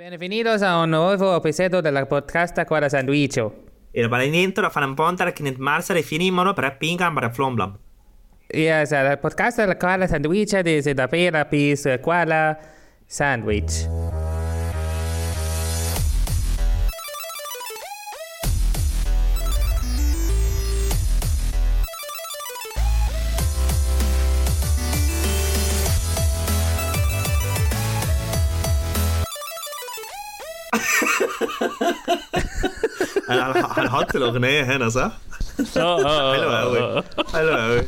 Bienvenidos a un nuevo episodio de la podcast Cuadra Sandwicho. Il parlamento fa un pontar che nel marzo rifinimono per pingam per flomblam. Yes, la podcast la Cuadra Sandwicho dice da pera pis Cuadra Sandwich. أنا هنحط الأغنية هنا صح؟ آه حلوة قوي حلوة قوي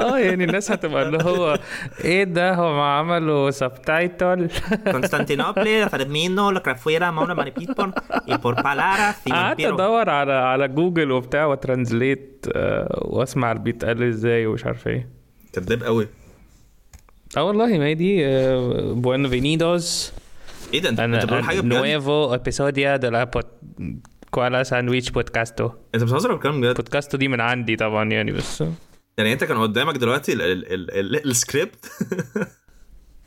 آه يعني الناس هتبقى اللي هو إيه ده؟ هم عملوا سبتايتل Costantinopoli, Fermino, la Crafuera, Mona, Maripipon, y por palabra, قعدت أدور على على جوجل وبتاع وترانزليت آه، وأسمع اللي بيتقال إزاي ومش عارف إيه. كداب قوي آه والله ما هي دي بوين فينيدوز إيه ده؟ انت بتقول حاجة بجد؟ nuevo episodio de la Koala Sandwich Podcasto انت بتهزر بكلام بجد Podcasto دي من عندي طبعا يعني بس يعني انت كان قدامك دلوقتي ال- ال- ال- ال- السكريبت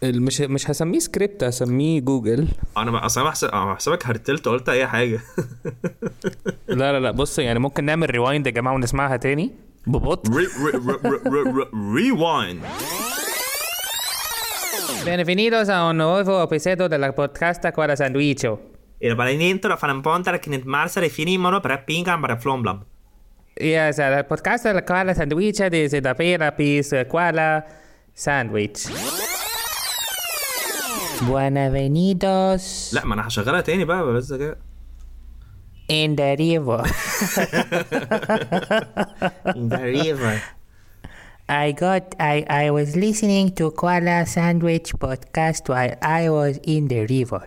ال- مش مش هسميه سكريبت هسميه جوجل أنا بحسب أنا بحسبك هرتلت قلت اي حاجة لا لا لا بص يعني ممكن نعمل rewind يا جماعة ونسمعها تاني ببطء rewind Bienvenidos a un nuevo episodio de la podcast Koala Sandwicho. Il baleniento la fanno pontare che marsare finimono per pingan per flomblam. Yes, el podcast del Koala Sandwich desde la pera pis Koala Sandwich. Buenavenidos لا ما انا هشغلها تاني بقى بس كده in the river. In the river. I got I I was listening to Koala Sandwich podcast while I was in the river.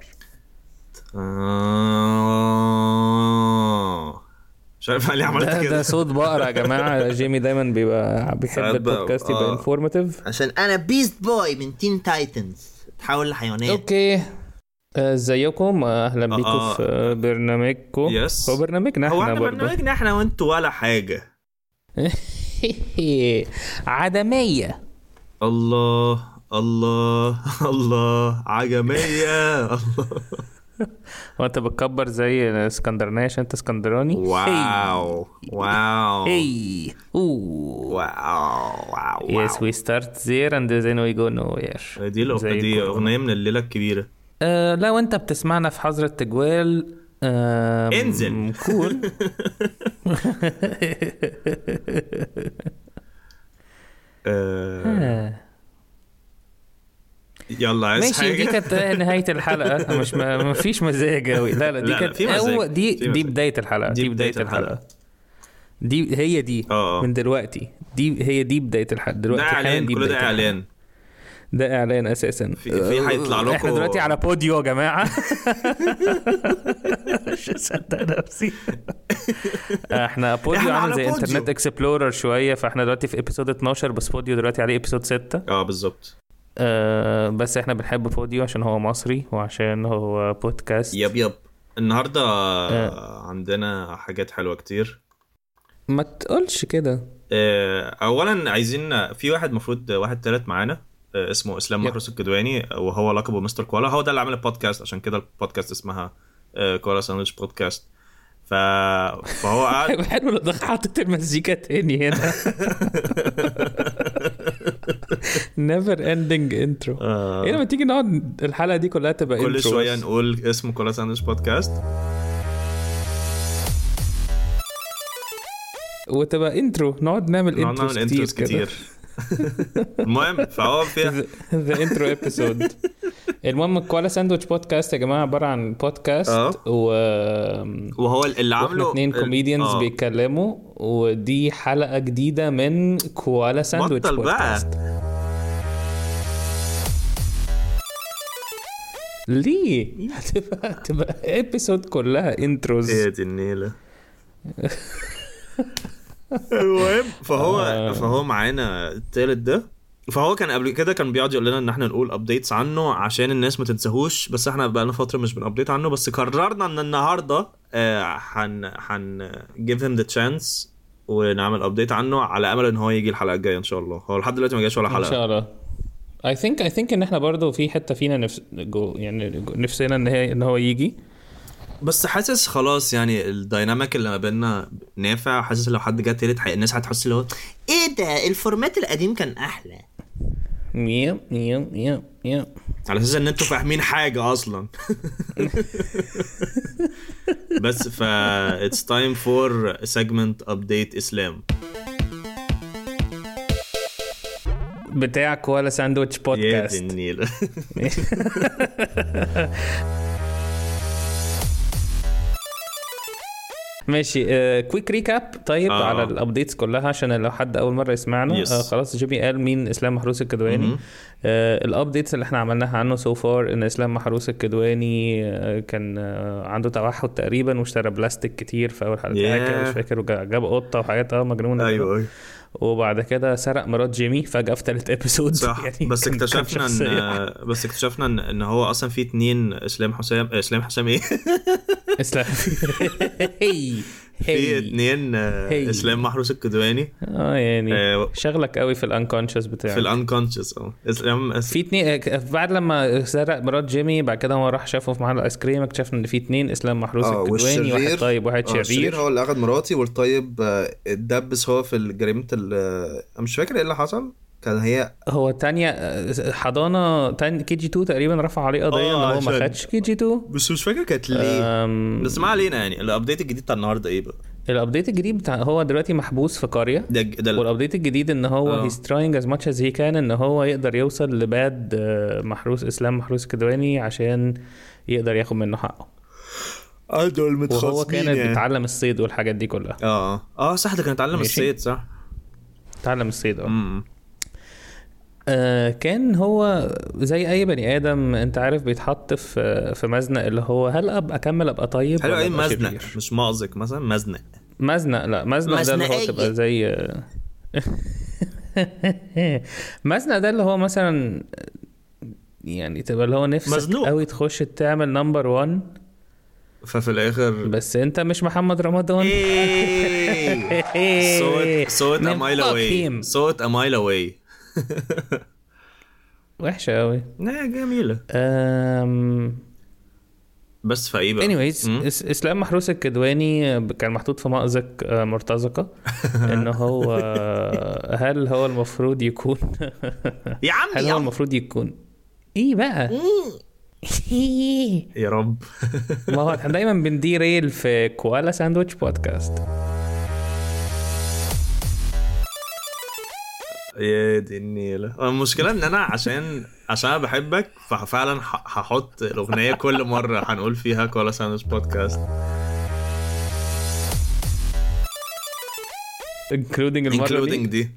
آه. مش عارف ليه عملت ده, ده كده. صوت بقرة يا جماعة. جيمي دايما بيبقى بيحب البودكاست يبقى آه. informative عشان أنا Beast Boy من Teen Titans تحول لحيوانات okay. آه، إزيكم؟ أهلا بيكم آه. في برنامجكم. yes. هو برنامجنا هو إحنا إحنا برضه برنامجنا إحنا وأنتوا ولا حاجة. عدمية. الله الله الله. عجمية. الله. هو انت بتكبر زي اسكندرانية انت اسكندراني؟ wow. wow. oh. wow. wow. Yes, we start there and then we go nowhere. دي الأغ- زي دي كورونا. أغنية من الليلة الكبيرة. آه لو انت بتسمعنا في حظر التجوال آه انزل. cool آه. يلا عايز ماشي حاجة؟ دي كانت نهاية الحلقة. مش ما ما فيش مزاج قوي لا لا دي لا، لا، كانت مزاج، أول دي دي مزاج. بداية الحلقة دي دي بداية بداية الحلقة. الحلقة. دي هي دي آه. من دلوقتي. دي هي دي بداية الحلقة. ده دلوقتي حالا اعلان كل ده. إعلان. ده إعلان أساسا. في- في هيطلع لكم- إحنا دلوقتي على بوديو يا جماعة. مش مصدق نفسي. إحنا Podeo عامل زي. Internet Explorer شوية فإحنا دلوقتي في episode 12 بس Podeo دلوقتي عليه episode 6 آه بالظبط. آه بس إحنا بنحب Podeo عشان هو مصري وعشان هو بودكاست yep yep. النهارده عندنا حاجات حلوة كتير. ما تقولش كده. آه، اولا عايزين في واحد المفروض واحد تالت معانا آه، اسمه إسلام yep. محروس الكدواني وهو لقبه Mister Koala. هو ده اللي عامل البودكاست عشان كده البودكاست اسمها آه، Koala Sandwich بودكاست. ف... فهو قاعد حلو لو حطيت المزيكا تاني هنا. never ending intro آه، إيه لما تيجي نقعد الحلقة دي كلها تبقى كل. شوية نقول اسمه Koala Sandwich بودكاست وتبقى intro نقعد نعمل نقعد intros نعمل intros كتير المهم فهو في the intro episode المهم ال Koala Sandwich بودكاست يا جماعة عبارة عن بودكاست آه. و وهو اللي عامله اتنين ال- comedians آه. بيتكلموا ودي حلقة جديدة من Koala Sandwich بطل بقى. ليه؟ هتبقى هتبقى episode كلها intros إيه دي النيلة. المهم فهو آه. فهو معانا التالت ده. فهو كان قبل كده كان بيقعد يقول لنا إن إحنا نقول updates عنه عشان الناس ما تنساهوش بس إحنا بقالنا فترة مش بن update عنه بس قررنا إن النهارده آه، هن هن give him the chance ونعمل update عنه على أمل إن هو يجي الحلقة الجاية إن شاء الله. هو لحد دلوقتي ما جاش ولا إن حلقة. شاء الله. I think I think إن إحنا برضو في حتة فينا نفس جو يعني جو- نفسنا إن هي إن هو يجي. بس حاسس خلاص يعني ال dynamic اللي ما بيننا نافع. حاسس لو حد جه تالت الناس هتحس اللي هو إيه ده؟ ال format القديم كان أحلى. yep yep yep yep على أساس إن أنتوا فاهمين حاجة أصلا. بس ف it's time for segment update اسلام بتاع كوالا ساندويتش يا دي بودكاست النيل ماشي quick recap طيب آه. على ال updates كلها عشان لو حد أول مرة يسمعنا Yes. آه خلاص جيمي قال مين إسلام محروس الكدواني مهم. آه ال updates اللي إحنا عملناها عنه so far إن إسلام محروس الكدواني آه كان آه عنده توحد تقريبا واشترى بلاستيك كتير في أول حلقة Yeah. مش فاكر وجاب قطة وحاجات آه مجنونه. أيوه أيوه وبعد كده سرق مرات جيمي فجأة في ثالث episode صح. بس اكتشفنا إن بس اكتشفنا ان إن هو أصلا في اتنين إسلام حسام إسلام حسام إيه؟ إسلام. في اتنين آه،. إسلام محروس الكدواني. آه يعني آه، شغلك قوي في ال unconscious بتاعك. في ال unconscious آه. إسلام في اتنين بعد لما سرق مرات جيمي بعد كده هو راح شافه في محل آيس كريم اكتشف إن في اتنين إسلام محروس آه الكدواني واحد طيب واحد آه، شرير. الشرير هو اللي أخد مراتي والطيب آه، اتدبس هو في جريمه آه، مش فاكر إيه اللي حصل. كان هي هو التانية آه، حضانة تاني KG 2 تقريبا رفع عليه قضية آه، إن هو ما عشان- خدش KG 2 بس مش فاكر كانت ليه. أم، بس ما علينا يعني. ال update الجديد بتاع النهارده إيه بقى؟ الابديت الجديد بتاع هو دلوقتي محبوس في ده ده وال update الجديد إن هو آه. he's trying as much as he can إن هو يقدر يوصل ل bad آه، محروس إسلام محروس كدواني عشان يقدر ياخد منه حقه. آه دول وهو كان بيتعلم الصيد والحاجات دي كلها. آه آه صح ده كان اتعلم. الصيد صح؟ اتعلم الصيد آه. آه، كان هو زي أي بني آدم أنت عارف بيتحط في في مزنق اللي هو هل ابقى أكمل أبقى طيب حلو إيه مزنق شرير؟ مش مأزق مثلا مزنق مزنق لا مزنق ده اللي هو. تبقى زي مزنق ده اللي هو مثلا يعني تبقى اللي هو نفسك مزنوق. قوي تخش تعمل نمبر 1 ففي الآخر بس أنت مش محمد رمضان صوت صوت away him. صوت mile away وحشة قوي لا جميلة. أم... بس فايه بقى. anyways إسلام محروس الكدواني كان محطوط في مأزق آه، مرتزقة. إن هو آه، هل هو المفروض يكون؟ يا عم هل هو المفروض يكون؟ إيه بقى؟ يا رب. ما هو إحنا دايما بن derail في كوالا ساندويتش بودكاست. يا دي النيلة. المشكلة إن أنا عشان عشان أنا بحبك ففعلا هحط الأغنية كل مرة هنقول فيها كوالا ساندويتش بودكاست. Including المرة including دي.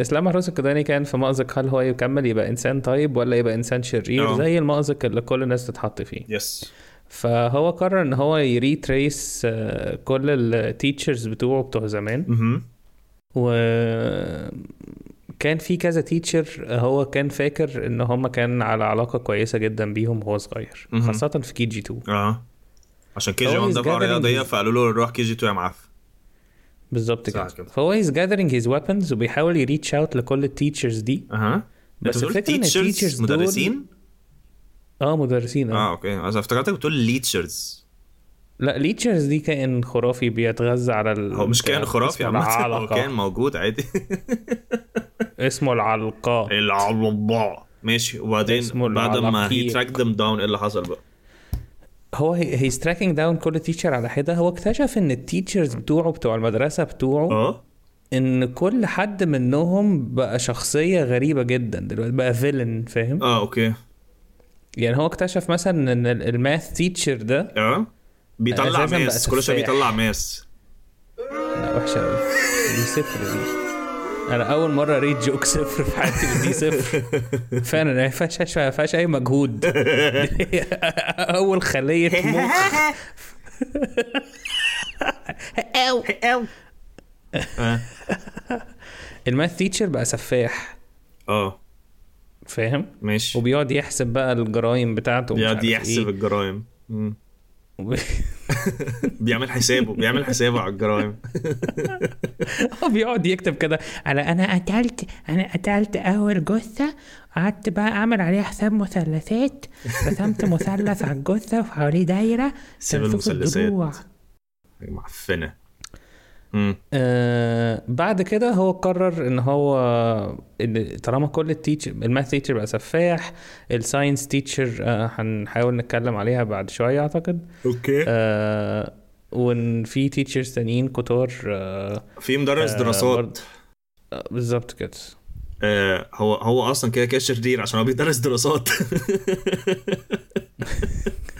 إسلام محروس الكدواني كان في مأزق. هل هو يكمل يبقى إنسان طيب ولا يبقى إنسان شرير آه. زي المأزق اللي كل الناس تتحط فيه؟ yes فهو قرر إن هو يريتريس آه، كل التيتشرز بتوعه بتوع زمان. و كان في كذا تيتشر هو كان فاكر إن هم كان على علاقة كويسة جدا بيهم وهو صغير. خاصة في كي جي 2 آه. عشان كي جي هو 1 he's دفع gathering رياضية his- فقالوا له روح كي جي 2 يا معفن بالظبط كده. كده. فهو هيز جاذرينج هيز ويبنز وبيحاول يريتش اوت لكل التيتشرز دي. أها. بس الفكرة إن teachers ال teachers دول- مدرسين؟ آه مدرسين آه, آه okay. أنا افتكرتك بتقول leechers لا leechers دي كائن خرافي بيتغذى على ال... هو مش كان خرافي عامة هو. كان موجود عادي. اسمه العلقاء. العلباء ماشي. وبعدين بعد ما هي. track them down إيه اللي حصل بقى؟ هو he's tracking down كل teacher على حدة. هو اكتشف إن ال teachers بتوعه بتوع المدرسة بتوعه آه. إن كل حد منهم بقى شخصية غريبة جدا دلوقتي بقى villain فاهم؟ آه okay. يعني هو اكتشف مثلا إن ال- ال math teacher ده آه. بيطلع ماس كل شوية. بيطلع ماس لا وحشة قوي دي صفر دي. أنا أول مرة rate joke صفر في حياتي دي صفر. فعلا ما فيهاش ما فيهاش أي مجهود. أول خلية مخ أو. أو. آه. ال math teacher بقى سفاح. آه. فاهم؟ ماشي. وبيقعد يحسب بقى الجرايم بتاعته بيقعد يحسب إيه. الجرايم. بيعمل حسابه بيعمل حسابه على الجرائم. هو بيقعد يكتب كده على أنا قتلت أنا قتلت أول جثة قعدت بقى أعمل عليها حساب مثلثات رسمت مثلث على الجثة وحواليه دايرة. سيب المثلثات. معفنه آه بعد كده هو قرر إن هو إن طالما كل ال teacher ال math teacher بقى سفاح ال science teacher آه هنحاول نتكلم عليها بعد شوية أعتقد. okay. آه وإن في teachers تانيين كتار آه في مدرس آه، دراسات. آه، بالظبط كده. آه هو هو أصلا كده كده شرير عشان هو بيدرس دراسات.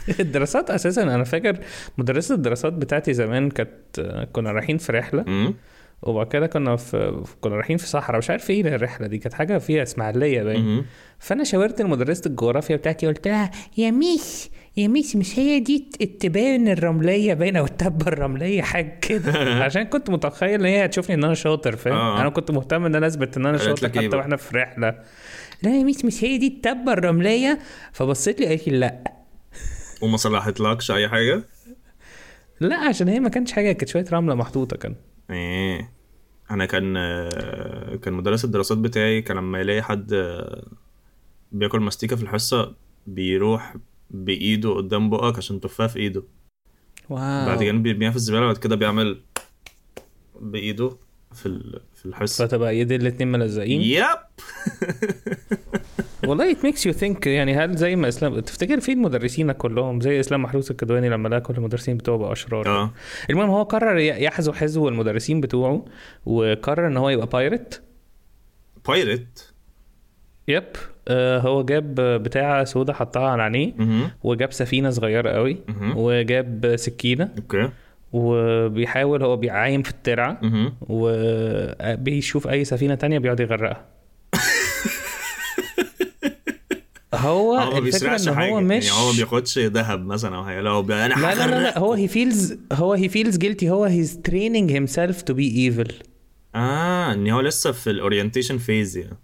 الدراسات أساسا أنا فاكر مدرسة الدراسات بتاعتي زمان كانت كنا رايحين في رحلة. وبعد كده كنا في كنا رايحين في صحراء مش عارف إيه الرحلة دي كانت حاجة فيها إسماعيلية باين. فأنا شاورت لمدرسه الجغرافيا بتاعتي قلت لها يا ميس يا ميس مش هي دي التبان الرملية باين أو التبه الرملية حاجة كده عشان كنت متخيل إن هي هتشوفني إن أنا شاطر فاهم آه. أنا كنت مهتم إن أنا أثبت إن أنا شاطر إيه حتى؟ وإحنا في رحلة لا يا ميس مش هي دي التبة الرملية فبصيت لي قالت لي لا وما صلحتلكش أي حاجة؟ لا عشان هي ما كانش حاجة كانت شوية رملة محطوطة كان. إيه. أنا كان كان مدرس الدراسات بتاعي كان لما يلاقي حد بياكل مستيكة في الحصة بيروح بإيده قدام بقك عشان تفاها في إيده. واو. بعد كده بيرميها في الزبالة بعد كده بيعمل بإيده في في الحصة. فتبقى ايدي الاتنين ملزقين؟ yep! والله it makes you think يعني هل زي ما اسلام تفتكر فين مدرسينك كلهم زي إسلام محروس الكدواني لما لقى كل المدرسين بتوعه بقوا أشرار. آه. المهم هو قرر يحذو حذو المدرسين بتوعه وقرر إن هو يبقى pirate pirate yep آه هو جاب بتاعة سودة حطها على عينيه. وجاب سفينة صغيرة قوي. وجاب سكينة. okay. وبيحاول هو بيعايم في الترعة. مهم. وبيشوف أي سفينة تانية بيقعد يغرقها. هو هو بيسرقش إن حاجة هو مش يعني هو ما بياخدش ذهب مثلا أو حاجة لا هو بي... أنا لا لا لا, لا هغرق. هو he feels هو he feels guilty هو he's training himself to be evil آه إن هو لسه في ال orientation phase يعني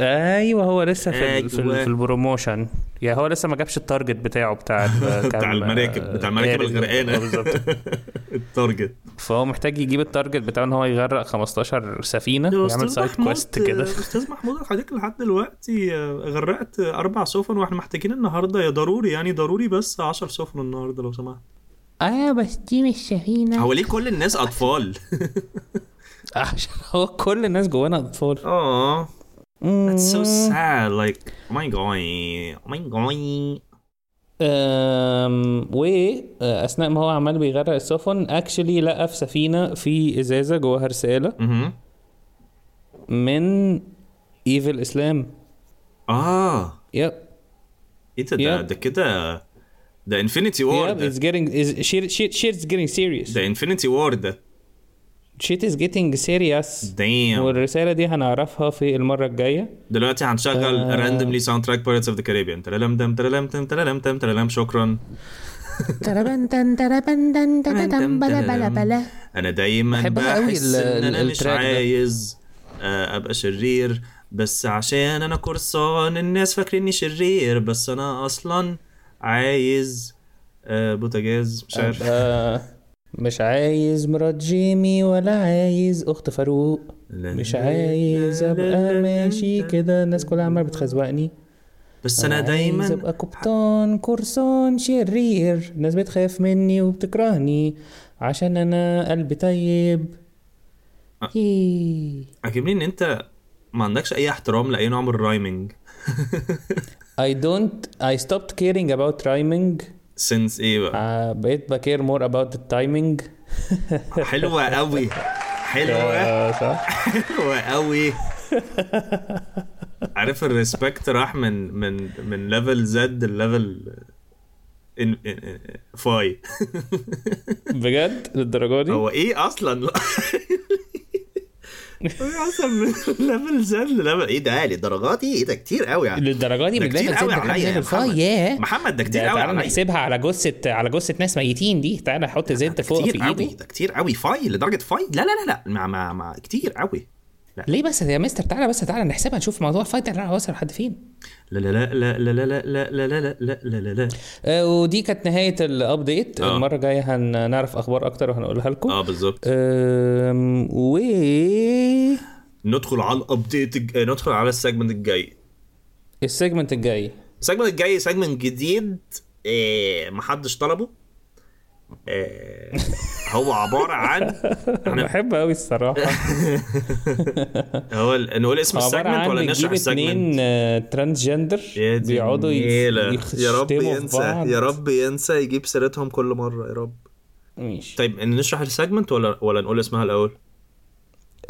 أيوه هو لسه في في, أيوة. ال- في ال promotion. يعني هو لسه ما جابش ال target بتاعه بتاع بتاع كام- المراكب بتاع المراكب آه، الغرقانة. بالظبط. ال target فهو محتاج يجيب ال target بتاعه إن هو يغرق 15 سفينة ويعمل side quest كده. أستاذ محمود حضرتك لحد دلوقتي آه، غرقت أربع سفن وإحنا محتاجين النهارده يا ضروري يعني ضروري بس 10 سفن النهارده لو سمحت. آه بس دي مش سفينة. هو ليه كل الناس أطفال؟ عشان هو كل الناس جوانا أطفال. آه. That's so sad like oh my god oh my god أم واثناء ما هو عمال بيغرق السفن actually لقى في سفينة في إزازة جواها رساله. من evil اسلام آه. yep إيه ده ده كده ده infinity war ده. getting serious. ده infinity war ده. Shit is getting serious. damn والرسالة دي هنعرفها في المرة الجاية. دلوقتي هنشغل آه. randomly soundtrack Pirates of the Caribbean ترلم تم ترلم تم ترلم تم ترلم شكرا أنا دايما بحس إن أنا مش. عايز آه، أبقى شرير. بس عشان أنا قرصان الناس فاكريني شرير. بس أنا أصلا عايز آه، بوتاجاز مش عارف. أبقى مش عايز مرات جيمي ولا عايز أخت فاروق. مش عايز أبقى ماشي كده. الناس كلها عمالة بتخزوقني. بس أنا عايز دايما أبقى قبطان قرصان شرير. الناس بتخاف مني وبتكرهني عشان أنا قلبي طيب. عاجبني إن أنت ما عندكش أي احترام لأي نوع من ال rhyming I don't I stopped caring about rhyming. since إيه بقى؟ آه، بقيت ب care about the timing. حلوة قوي. حلوة. آه، صح. حلوة قوي. عارف ال respect راح من من من level Z ل level ان- فاي بجد؟ للدرجة دي؟ هو إيه أصلا؟ أصلا من ليفل زد لليفل إيه ده؟ للدرجات دي؟ إيه ده؟ كتير قوي يعني. للدرجه دي؟ ده من كتير ليفل قوي عليا يا محمد. ليفل ياه. محمد ده كتير قوي تعالى نحسبها على جثة على جثة ناس ميتين دي. تعالى نحط زد فوق كتير في قوي ايده ده كتير قوي فاي لدرجة فاي لا لا لا لا. ما ما, ما. كتير قوي ليه بس يا مستر تعالى بس تعالى نحسبها نشوف موضوع الفايتر وصل لحد فين لا لا لا لا لا لا لا لا لا لا لا لا لا لا آه ودي كانت نهايه ال update آه. المره الجايه هنعرف أخبار أكتر وهنقولها لكم آه بالظبط و ندخل على ال update الج- آه، ندخل على ال segment الجاي ال segment الجاي ال segment الجاي segment جديد آه، محدش طلبه آه، هو عبارة عن أنا بحب قوي الصراحة. هو نقول اسم ال segment عن ولا نشرح ال segment اتنين transgender بيقعدوا يا رب ينسى. يا رب ينسى يجيب سيرتهم كل مرة يا رب. ماشي. طيب نشرح ال segment ولا ولا نقول اسمها الأول؟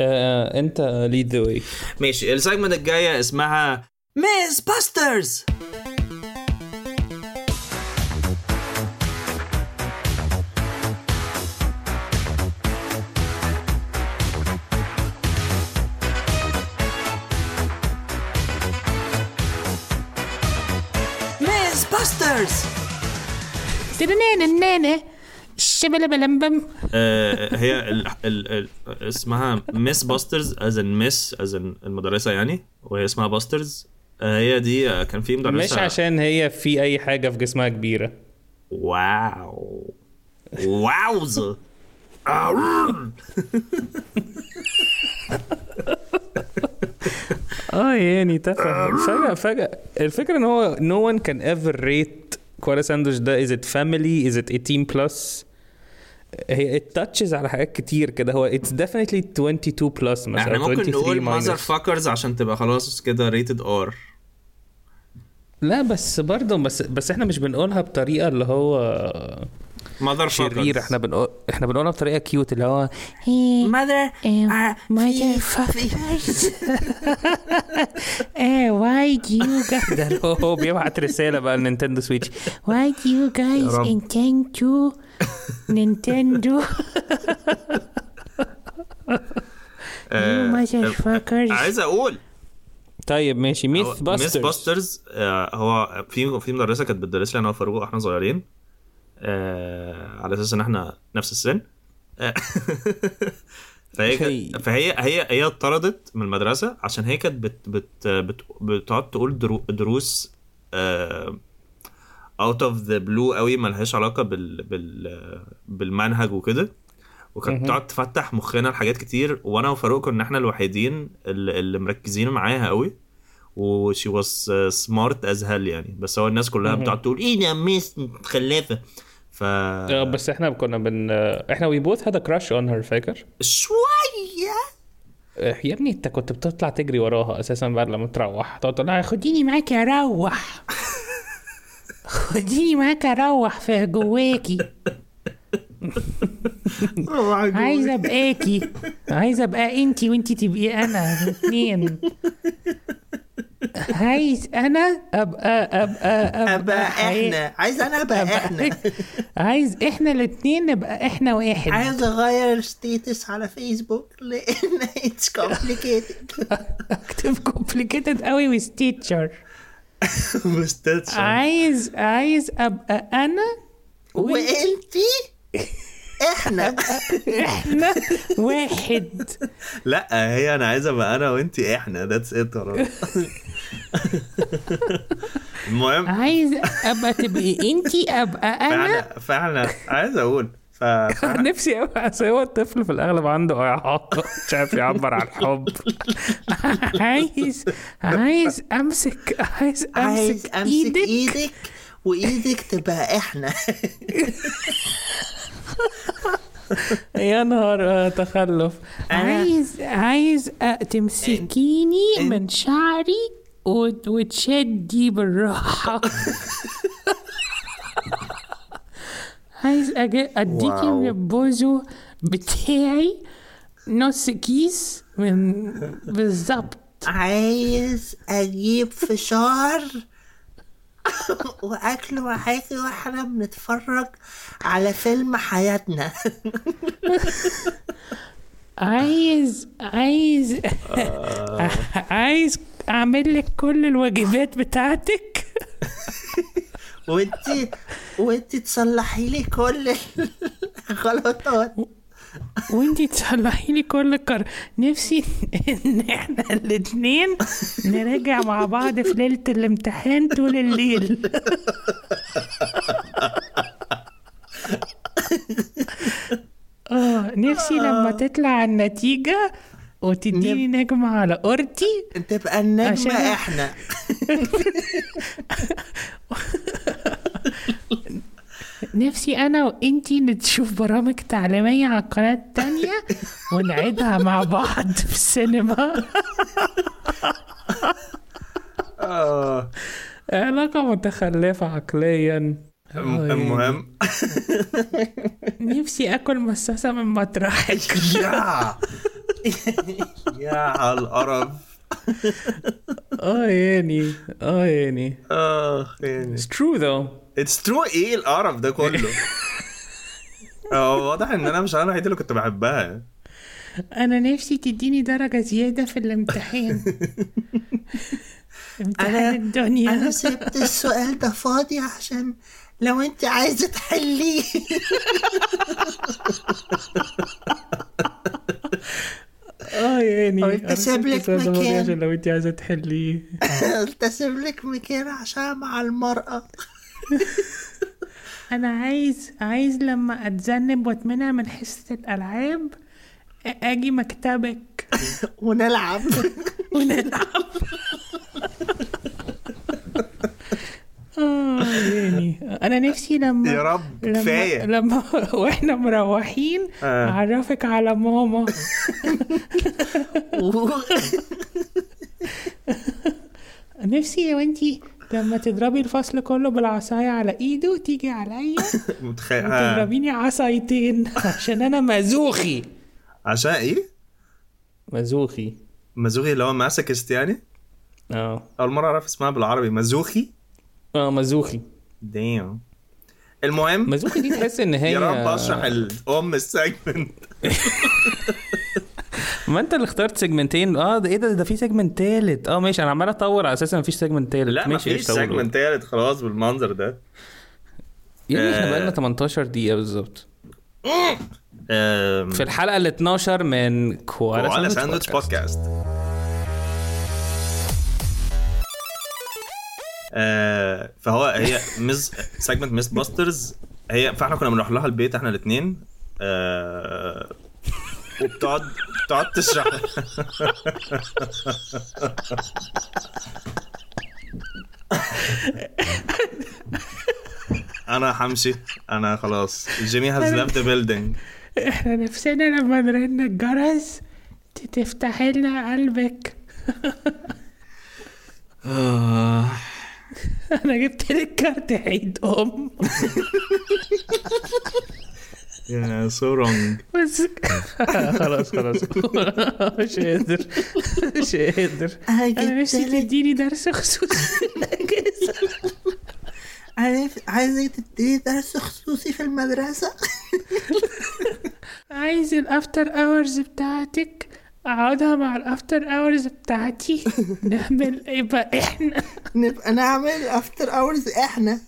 آه أنت lead the way ماشي ال segment الجاية اسمها Miss Busters Miss Busters تنانا شبلبلمبم آه، هي ال ال ال اسمها Miss Busters as in miss as in المدرسة يعني وهي اسمها Busters آه، هي دي آه، كان في مدرسه مش عشان هي في أي حاجة في جسمها كبيرة. wow. wows. آه يعني تفهم فجأة فجأة. الفكرة إن هو no one can ever rate كوالا ساندوش ده is it family is it 18 plus هي touches على حاجات كتير كده. هو it's definitely 22 plus مثلا إحنا ممكن 23 نقول. ماذر فاكرز عشان تبقى خلاص كده rated R لا بس برضه بس بس إحنا مش بنقولها بطريقة اللي هو mother شرير إحنا بنقول إحنا بنقولها بطريقة cute اللي هو mother mother fuckers why you ده هو بيبعت رسالة بقى لنينتندو سويتش. why you guys intend to Nintendo. mother آه، fuckers آه، عايز أقول. طيب ماشي. Myth Busters Myth Busters هو في في مدرسة كانت بتدرس لي أنا وفاروق وإحنا صغيرين. آه، على أساس إن إحنا نفس السن آه، فهي هي. كانت- فهي هي هي اتطردت من المدرسة عشان هي كانت بت بت بت بتقعد تقول درو- دروس out of the blue قوي ملهاش علاقة بال بال بالمنهج وكده وكانت مهم. بتقعد تفتح مخنا لحاجات كتير وأنا وفاروق كنا إحنا الوحيدين اللي, اللي مركزين معاها قوي و she was smart as hell يعني بس هو الناس كلها. بتقعد تقول إيه ده miss متخلفة ف آه بس إحنا كنا بن إحنا we both had crush on her فاكر؟ شوية؟ آه، يا ابني انت كنت بتطلع تجري وراها أساسا بعد لما تروح. تقعد تقول لها خد خديني معاك أروح خديني معاك أروح في جواكي. عايزة ابقاكي عايزة ابقى انتي وانتي تبقي أنا الاثنين عايز أنا ابقى ابقى أبقى, حي- عايز أنا أبقى عايز إحنا الاثنين نبقى إحنا واحد أغير status على فيسبوك لأن it's complicated أكتب complicated قوي teacher. مستتشر عايز عايز أبقى أنا وإنتي؟ إحنا. إحنا. واحد. لا هي أنا عايز أبقى أنا وأنتي إحنا. that's it المهم. عايز أبقى تبقي أنتي أبقى أنا. فعلا فعلا. عايز أقول. ف- نفسي قوي أصل هو الطفل في الأغلب عنده إعاقة. مش عارف يعبر عن الحب عايز عايز أمسك عايز أمسك إيدك. إيدك وإيدك تبقى إحنا. يا نهار آه، تخلف. عايز عايز تمسكيني من شعري وت- وتشدي بالراحة. عايز واو. من البوزو بتاعي نص كيس من بالظبط. عايز أجيب فشار واكل معاكي وإحنا بنتفرج على فيلم حياتنا. عايز عايز عايز أعمل لك كل الواجبات بتاعتك. وانتي وانتي تصلحي لي كل الغلطات. وانتي تصلحي لي كل كر نفسي إن إحنا الاتنين نراجع مع بعض في ليلة الامتحان طول الليل. آه نفسي لما تطلع النتيجة وتديني نجمة على قرتي تبقى النجمة عشان- إحنا. نفسي أنا وإنتي نشوف برامج تعليمية على القناة التانية ونعيدها مع بعض في السينما. آه. علاقة متخلفة عقليا. المهم نفسي آكل مصاصة من مطرحك. يا. يا على القرف. آه يعني. آه يعني. آه يعني. It's true though. it's true إيه القرف ده كله؟ آه واضح إن أنا مش أنا الوحيد اللي كنت بحبها. أنا نفسي تديني درجة زيادة في الامتحان. امتحان الدنيا. أنا سبت السؤال ده فاضي عشان لو أنت عايزة تحليه. آه يعني قلت أسيب لك مكان. عشان لو أنت عايزة تحليه. قلت اسيب لك مكان عشان مع المرأة. أنا عايز عايز لما أتذنب وأتمنع من حصة الألعاب آجي مكتبك. ونلعب. ونلعب. آه يعني أنا نفسي لما يا رب لما كفاية. لما وإحنا مروحين آه. أعرفك على ماما. نفسي يا وانتي لما تضربي الفصل كله بالعصاية على إيده تيجي عليا. متخيل. آه. وتضربيني عصايتين. عشان أنا مزوخي عشان إيه؟ مزوخي مزوخي اللي هو masochist يعني؟ آه. أول مرة أعرف اسمها بالعربي. مزوخي آه مزوخي دام المهم. مزوخي دي تحس إن هي يا رب أشرح الأم السيجمنت ما انت اللي اخترت سيجمنتين آه ده إيه ده؟ ده في segment تالت. آه ماشي أنا عمال أطور على أساس ان مفيش segment تالت. لا ماشي مفيش قشطة، قول. segment تالت خلاص بالمنظر ده. يا ابني إحنا آه. بقالنا 18 دقيقة بالظبط. في الحلقة ال 12 من كوالا ساندوتش بودكاست. بودكاست. آه، فهو هي miss segment miss باسترز هي فاحنا كنا بنروح لها البيت إحنا الاثنين آه وبتقعد بتقعد تشرح أنا همشي أنا خلاص. جيمي has left the building. إحنا نفسنا لما نرن الجرس تفتح لنا قلبك. أنا جبت لك كارت عيد أم. يا so wrong بس خلاص خلاص. مش قادر. مش قادر. أنا نفسي تديني درس خصوصي. نف- عايزة تديني درس خصوصي في المدرسة. عايز ال after hours بتاعتك. أقعدها مع ال after hours بتاعتي. نعمل يبقى إحنا. نبقى نعمل after hours إحنا.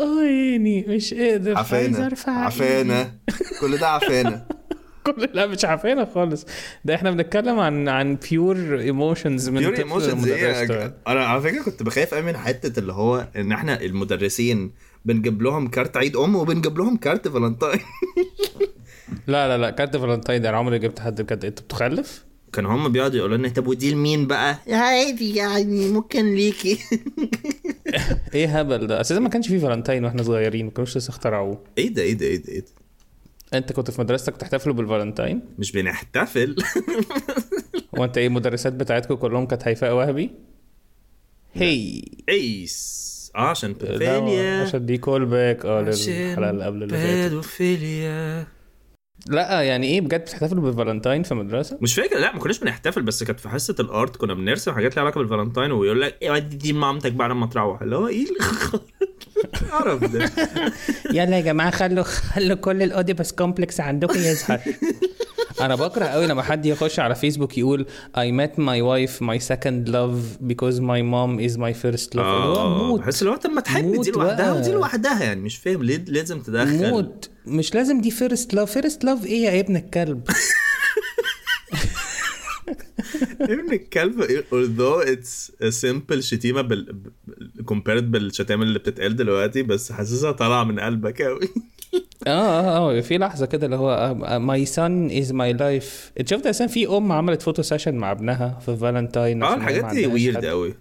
آه يعني مش قادر عفانة أرفع عفانة كل ده عفانة كل لا مش عارفينها خالص. ده إحنا بنتكلم عن عن pure emotions من pure emotions. إيه أنا على فكرة كنت بخاف قوي من حتة اللي هو إن إحنا المدرسين بنجيب لهم كارت عيد أم وبنجيب لهم كارت فالنتاين. لا لا لا كارت فالنتاين ده أنا عمري جبت حد بجد. أنت بتخلف كان هم بيقعدوا يقولوا لنا طب ودي لمين بقى؟ عادي يعني ممكن ليكي. إيه هبل ده؟ أساسا ما كانش فيه فالنتاين وإحنا صغيرين ما كانوش لسه اخترعوه. إيه ده؟ إيه ده؟ إيه ده؟ إيه ده؟ أنت كنت في مدرستك تحتفلوا بالفالنتاين؟ مش بنحتفل. وأنت إيه المدرسات بتاعتكم كلهم كانت هيفاء وهبي؟ هي. ايس آه عشان بيدوفيليا عشان دي call back آه للحلقه اللي قبل اللي فاتت. لا يعني إيه بجد بتحتفلوا بالفالنتاين في المدرسة مش فاكر لا ما كناش بنحتفل بس كانت في حصة ال art كنا بنرسم حاجات ليها علاقة بالفالنتاين ويقول لك إيه ودي دي مامتك بعد ما تروح. اللي هو إيه القرف ده يلا يا جماعة خلوا خلوا كل ال Oedipus complex عندكم يظهر. أنا بكره قوي لما حد يخش على فيسبوك يقول I met my wife my second love because my mom is my first love. اللي هو آه موت بحس لو طب ما تحب دي لوحدها. ودي لوحدها يعني مش فاهم ليه لازم تدخل. موت مش لازم دي first love first love إيه يا ابن الكلب؟ ابن الكلب although it's a simple شتيمة بال compared بالشتائم اللي بتتقال دلوقتي بس حاسسها طالعة من قلبك قوي آه آه آه في لحظة كده اللي هو my son is my life شفت أصلا في أم عملت photo session مع ابنها في فالنتاين آه الحاجات دي weird. قوي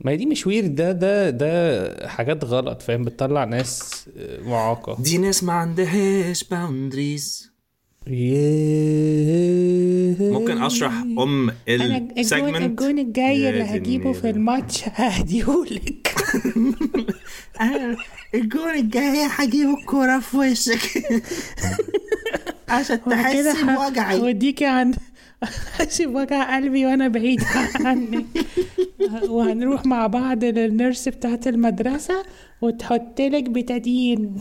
ما هي دي مش weird ده ده ده حاجات غلط فاهم؟ بتطلع ناس آه، معاقة. دي ناس ما عندهاش boundaries ممكن أشرح أم أنا الجون, السيجمنت الجون الجاي اللي هجيبه في. الماتش هديهولك أنا الجون الجاي هجيب الكورة في وشك. عشان تحس وكده ه- بوجعي. هوديكي عن هسيب وجع قلبي وأنا بعيد عنك وهنروح مع بعض لل nurse بتاعت المدرسة وتحط لك بتادين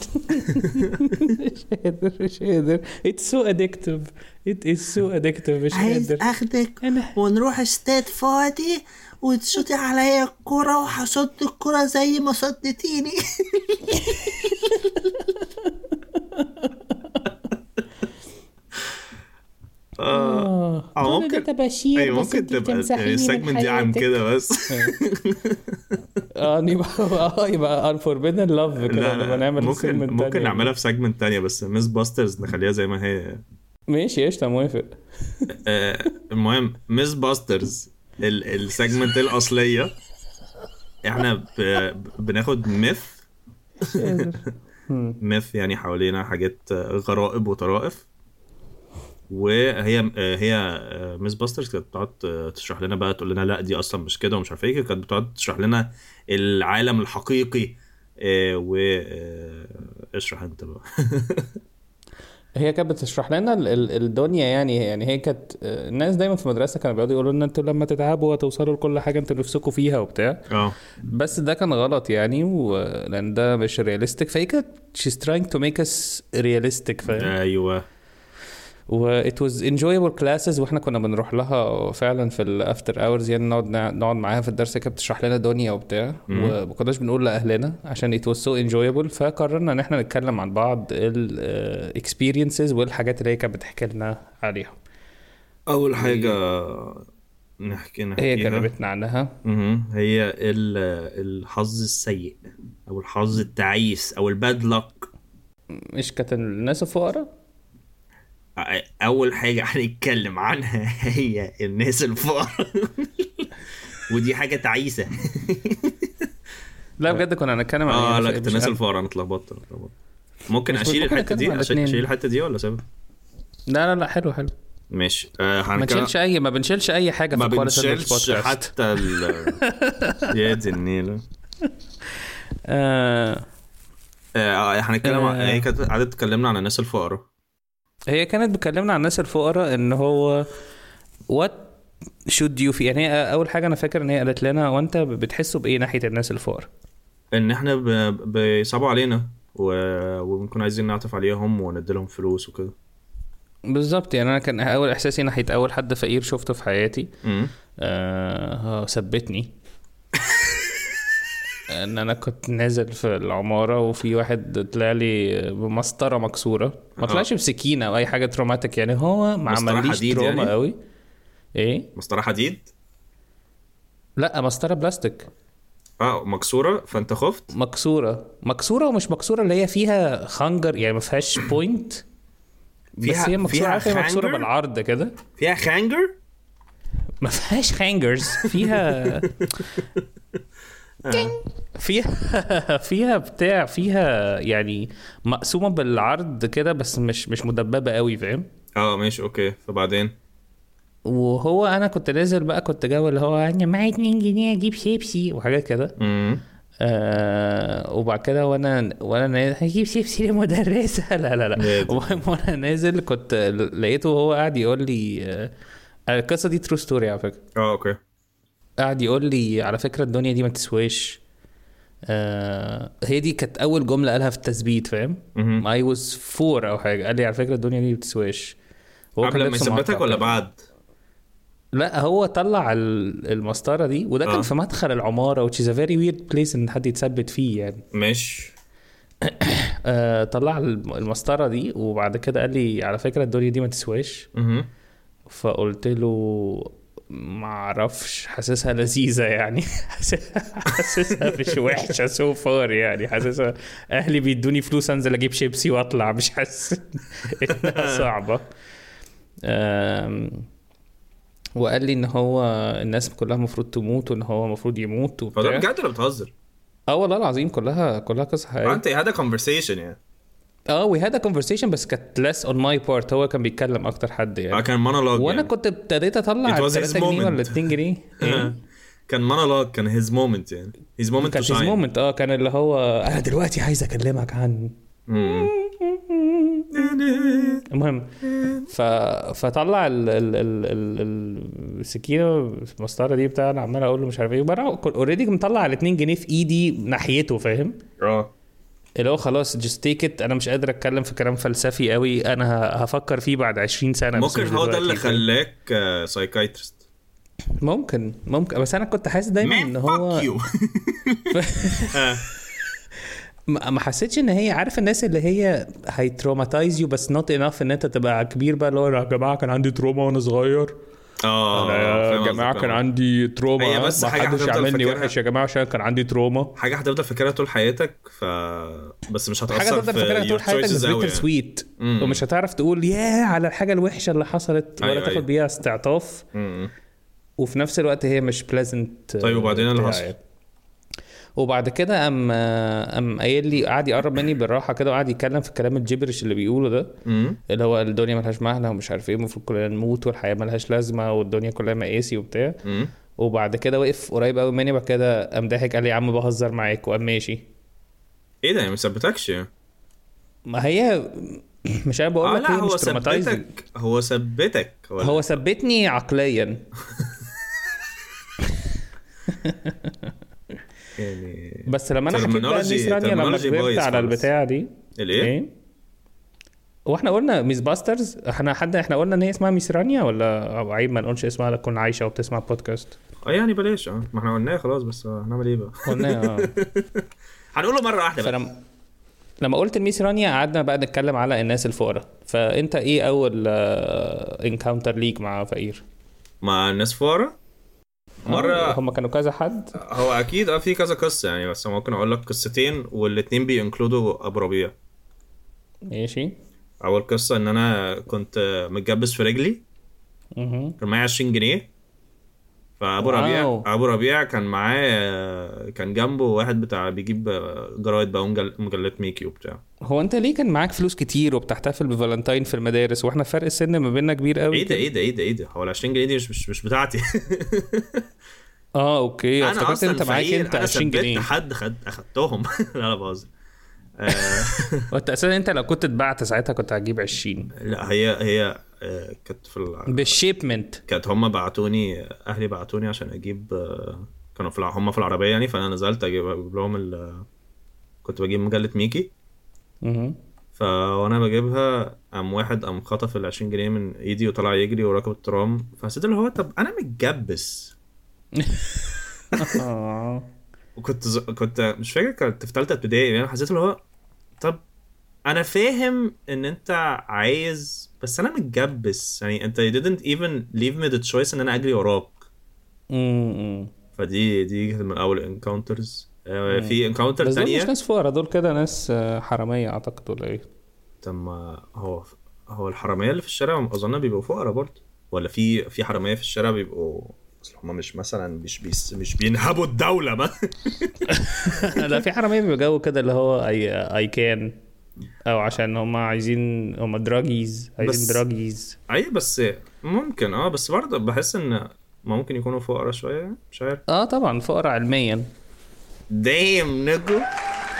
مش قادر مش قادر it's so addictive it is so addictive مش قادر اخدك ونروح استاد فاضي وتشوطي عليا الكرة وهصد الكرة زي ما صدتيني آه. كل ممكن- تباشير بس ممكن تبقى ال segment من دي عن. كده بس. آه. يبقى آه يبقى unforbidden love لا كده لا نبقى نعمل ممكن ممكن. نعملها في segment تانية بس Miss Busters نخليها زي ما هي. ماشي قشطة موافق. آه، المهم Miss Busters ال segment الأصلية. إحنا بناخد myth myth يعني حوالينا حاجات آه، غرائب وطرائف. وهي آه، هي آه، Miss Busters كانت بتقعد آه، تشرح لنا بقى تقول لنا لا دي أصلا مش كده ومش عارف إيه كانت بتقعد تشرح لنا العالم الحقيقي و آه، اشرح أنت بقى. هي كانت بتشرح لنا ال- ال- الدنيا يعني يعني هي كانت آه، الناس دايما في المدرسة كانوا بيقعدوا يقولوا لنا أنتوا لما تتعبوا وتوصلوا لكل حاجة أنتوا نفسكم فيها وبتاع. آه. بس ده كان غلط يعني و... لأن ده مش realistic فهي كانت she's trying to make us realistic فاهم؟ أيوه. و it was enjoyable classes وإحنا كنا بنروح لها فعلا في ال after hours يعني نقعد نقعد معاها في الدرس كانت بتشرح لنا دنيا وبتاع. وما كناش بنقول لأهلنا عشان it was so enjoyable. فقررنا إن إحنا نتكلم عن بعض ال experiences والحاجات اللي هي كانت بتحكي لنا عليها. أول حاجة نحكي نحكيها. هي جربتنا عنها. هي ال- الحظ السيء أو الحظ التعيس أو الباد لك. مش كانت الناس الفقراء؟ أول حاجة هنتكلم عنها هي الناس الفقراء ودي حاجة تعيسة لا بجد كنا هنتكلم عن آه إيه؟ لا كنت الناس. الفقراء أنا اتلخبطت ممكن أشيل الحتة دي. أشيل الحتة دي ولا سيبها لا لا لا حلو حلو ماشي آه ما بنشيلش أي ما بنشيلش أي حاجة ما في of بنشيلش. حتى ال يا دي النيلة آه آه هنتكلم آه. هي كانت قعدت تكلمنا عن الناس الفقراء هي كانت بتكلمنا عن الناس الفقراء إن هو what should you feel. يعني هي أول حاجة أنا فاكر إن هي قالت لنا وأنت بتحسوا بإيه ناحية الناس الفقراء؟ إن إحنا بيصعبوا علينا و... وبنكون عايزين نعطف عليهم ونديلهم فلوس وكده. بالظبط. يعني أنا كان أول إحساسي ناحية أول حد فقير شفته في حياتي. آه ثبتني. ان أنا كنت نازل في العمارة وفي واحد طلع لي بمسطرة مكسورة. ما آه. طلعش بسكينة أو أي حاجة traumatic يعني. هو ما عمليش trauma يعني؟ قوي. إيه؟ مسطرة حديد؟ لا مسطرة بلاستيك. آه مكسورة؟ فأنت خفت؟ مكسورة. مكسورة ومش مكسورة اللي هي فيها خنجر يعني ما فيهاش بوينت بس فيها- هي مكسورة فيها مكسورة؟ بالعرض كده؟ فيها خانجر ما فيهاش خانجرز فيها فيها فيها بتاع فيها يعني مقسومة بالعرض كده بس مش مش مدببة قوي فاهم؟ آه ماشي okay. فبعدين؟ وهو أنا كنت نازل بقى كنت جو اللي هو أنا معايا 2 جنيه أجيب شيبسي وحاجات كده. امم آه وبعد كده وأنا وأنا نازل هجيب شيبسي لمدرسة. لا لا لا. وأنا نازل كنت لقيته وهو قاعد يقول لي آه القصة دي true story على فكرة. آه okay. قاعد يقول لي على فكرة الدنيا دي ما تسواش آه هي دي كانت أول جملة قالها في التثبيت فاهم. I was four أو حاجة قال لي على فكرة الدنيا دي ما بتسواش هو قبل ما يثبتك ولا. بعد؟ لا هو طلع ال- المسطرة دي وده آه. كان في مدخل العمارة which is a very weird place إن حد يتثبت فيه يعني ماشي آه طلع الم- المسطرة دي وبعد كده قال لي على فكرة الدنيا دي ما تسواش. فقلت له ما أعرفش حاسسها لذيذة يعني. حاسسها مش وحشة so far يعني. حاسسها أهلي بيدوني فلوس أنزل أجيب شيبسي وأطلع مش حاسس إنها صعبة. وقال لي إن هو الناس كلها المفروض تموت وإن هو المفروض يموت وبتاع. بجد ولا بتهزر؟ آه والله العظيم كلها كلها قصة حقيقية. you had a conversation يعني. آه we had conversation بس كانت less on my part. هو كان بيتكلم أكتر حد آه يعني كان مونولوج وأنا يعني. كنت ابتديت أطلع It was his 3 جنيه ولا moment. 2 جنيه. إيه؟ كان مونولوج كان his moment يعني. his moment كان shine moment. آه كان اللي هو أنا دلوقتي عايز أكلمك عن المهم. ف... فطلع ال... ال... ال... ال... السكينة المسطرة دي بتاع أنا عمال أقول له مش عارف إيه. already مطلع ال 2 جنيه في إيدي ناحيته فاهم؟ آه. اللي هو خلاص just take أنا مش قادر أتكلم في كلام فلسفي قوي. أنا هفكر فيه بعد 20 سنة ممكن هو ده اللي؟ خلاك psychiatrist ممكن ممكن. بس أنا كنت حاسس دايما إن هو ما ما حسيتش إن هي عارف الناس اللي هي هي traumatize you بس not enough إن أنت تبقى كبير بقى اللي هو يا جماعة كان عندي trauma وأنا صغير. آه يا جماعة كان. عندي trauma هي بس ما حدش هتفضل يعملني. وحش يا جماعة عشان كان عندي trauma حاجة هتفضل فاكرها طول حياتك ف بس مش هتأثر حاجة تفضل في فاكرها طول حياتك بس bitter يعني. sweet مم. ومش هتعرف تقول ياه على الحاجة الوحشة اللي حصلت ولا أيوة، تاخد أيوة. بيها استعطاف مم. وفي نفس الوقت هي مش بليزنت طيب وبعدين إيه اللي حصل؟ وبعد كده قام قام قايل لي قعد يقرب مني بالراحة كده وقعد يتكلم في الكلام الجبرش اللي بيقوله ده. اللي هو الدنيا ملهاش معنى ومش عارف إيه المفروض كلنا نموت والحياة ملهاش لازمة والدنيا كلها مقاسي وبتاع. وبعد كده وقف قريب قوي مني بعد كده قام ضاحك قال لي يا عم بهزر معاك وقام ماشي. إيه ده؟ يعني ما ثبتكش؟ ما هي مش أنا بقول آه لك لا هي هو. ثبتك. هو ثبتك. هو ثبتني عقليا. يعني بس لما أنا حكيت بقى Terminology- لميس رانيا لما كبرت على خالص. البتاعة دي. الايه؟ إيه؟ وإحنا قلنا Miss Busters إحنا حد إحنا قلنا إن هي اسمها ميس رانيا ولا عيب ما نقولش اسمها تكون عايشة وبتسمع بودكاست آه يعني بلاش. آه ما إحنا قلناها خلاص بس آه، هنعمل إيه بقى؟ قلنا آه. هنقوله مرة واحدة بقى فلما لما قلت الميس رانيا قعدنا بقى نتكلم على الناس الفقراء. فأنت إيه أول encounter ليك مع فقير؟ مع الناس فقراء؟ مرة هم كانوا كذا حد. هو أكيد آه في كذا قصة يعني بس ممكن أقول لك قصتين والاتنين بي include وا أبو ربيع. ماشي. أول قصة إن أنا كنت متجبس في رجلي. كان معايا 20 جنيه. فأبو. ربيع أبو ربيع كان معاه كان جنبه واحد بتاع بيجيب جرايد بقى مجلات ميكي وبتاع. هو أنت ليه كان معاك فلوس كتير وبتحتفل بفالنتاين في المدارس؟ وإحنا فرق السن ما بيننا كبير قوي إيه ده إيه ده إيه ده إيه ده؟ هو ال 20 جنيه دي مش مش, مش بتاعتي. آه okay. أنا افتكرت أنت معاك أنت أنا 20 ثبت جنيه. حد خد أخدتهم. لا لا بهزر. آه، وأنت أساسا أنت لو كنت اتبعت ساعتها كنت هتجيب 20 لا هي هي كانت في ال- بال shipment. كانت هم بعتوني أهلي بعتوني عشان أجيب آه، كانوا في هم في العربية يعني فأنا نزلت أجيب أجيب لهم ال... كنت بجيب مجلة ميكي. مهم. فوانا بجيبها قام واحد قام خطف ال 20 جنيه من إيدي وطلع يجري وراكب الترام فحسيت اللي هو طب أنا متجبس. آه. وكنت ز... كنت مش فاكر كنت في ثالثه ابتدائي يعني حسيت اللي هو طب أنا فاهم إن أنت عايز بس أنا متجبس. يعني أنت you didn't even leave me the choice إن أنا أجري وراك. امم فدي دي كانت من أول encounters في encounter بس دول مش ناس فقراء دول كده ناس آه، حرامية أعتقد ولا إيه؟ طب ما هو هو الحرامية اللي في الشارع أظن بيبقوا فقراء برضه. ولا في في حرامية في الشارع بيبقوا أصل هم مش مثلا مش بيس مش بينهبوا الدولة ما لا في حرامية بيبقى جو كده اللي هو اي اي كان أو عشان هم عايزين هم دراجيز بس- عايزين دراجيز أي بس ممكن آه بس برضه بحس إن ممكن يكونوا فقراء شوية مش عارف. آه طبعا فقراء علميا. دايم نجو.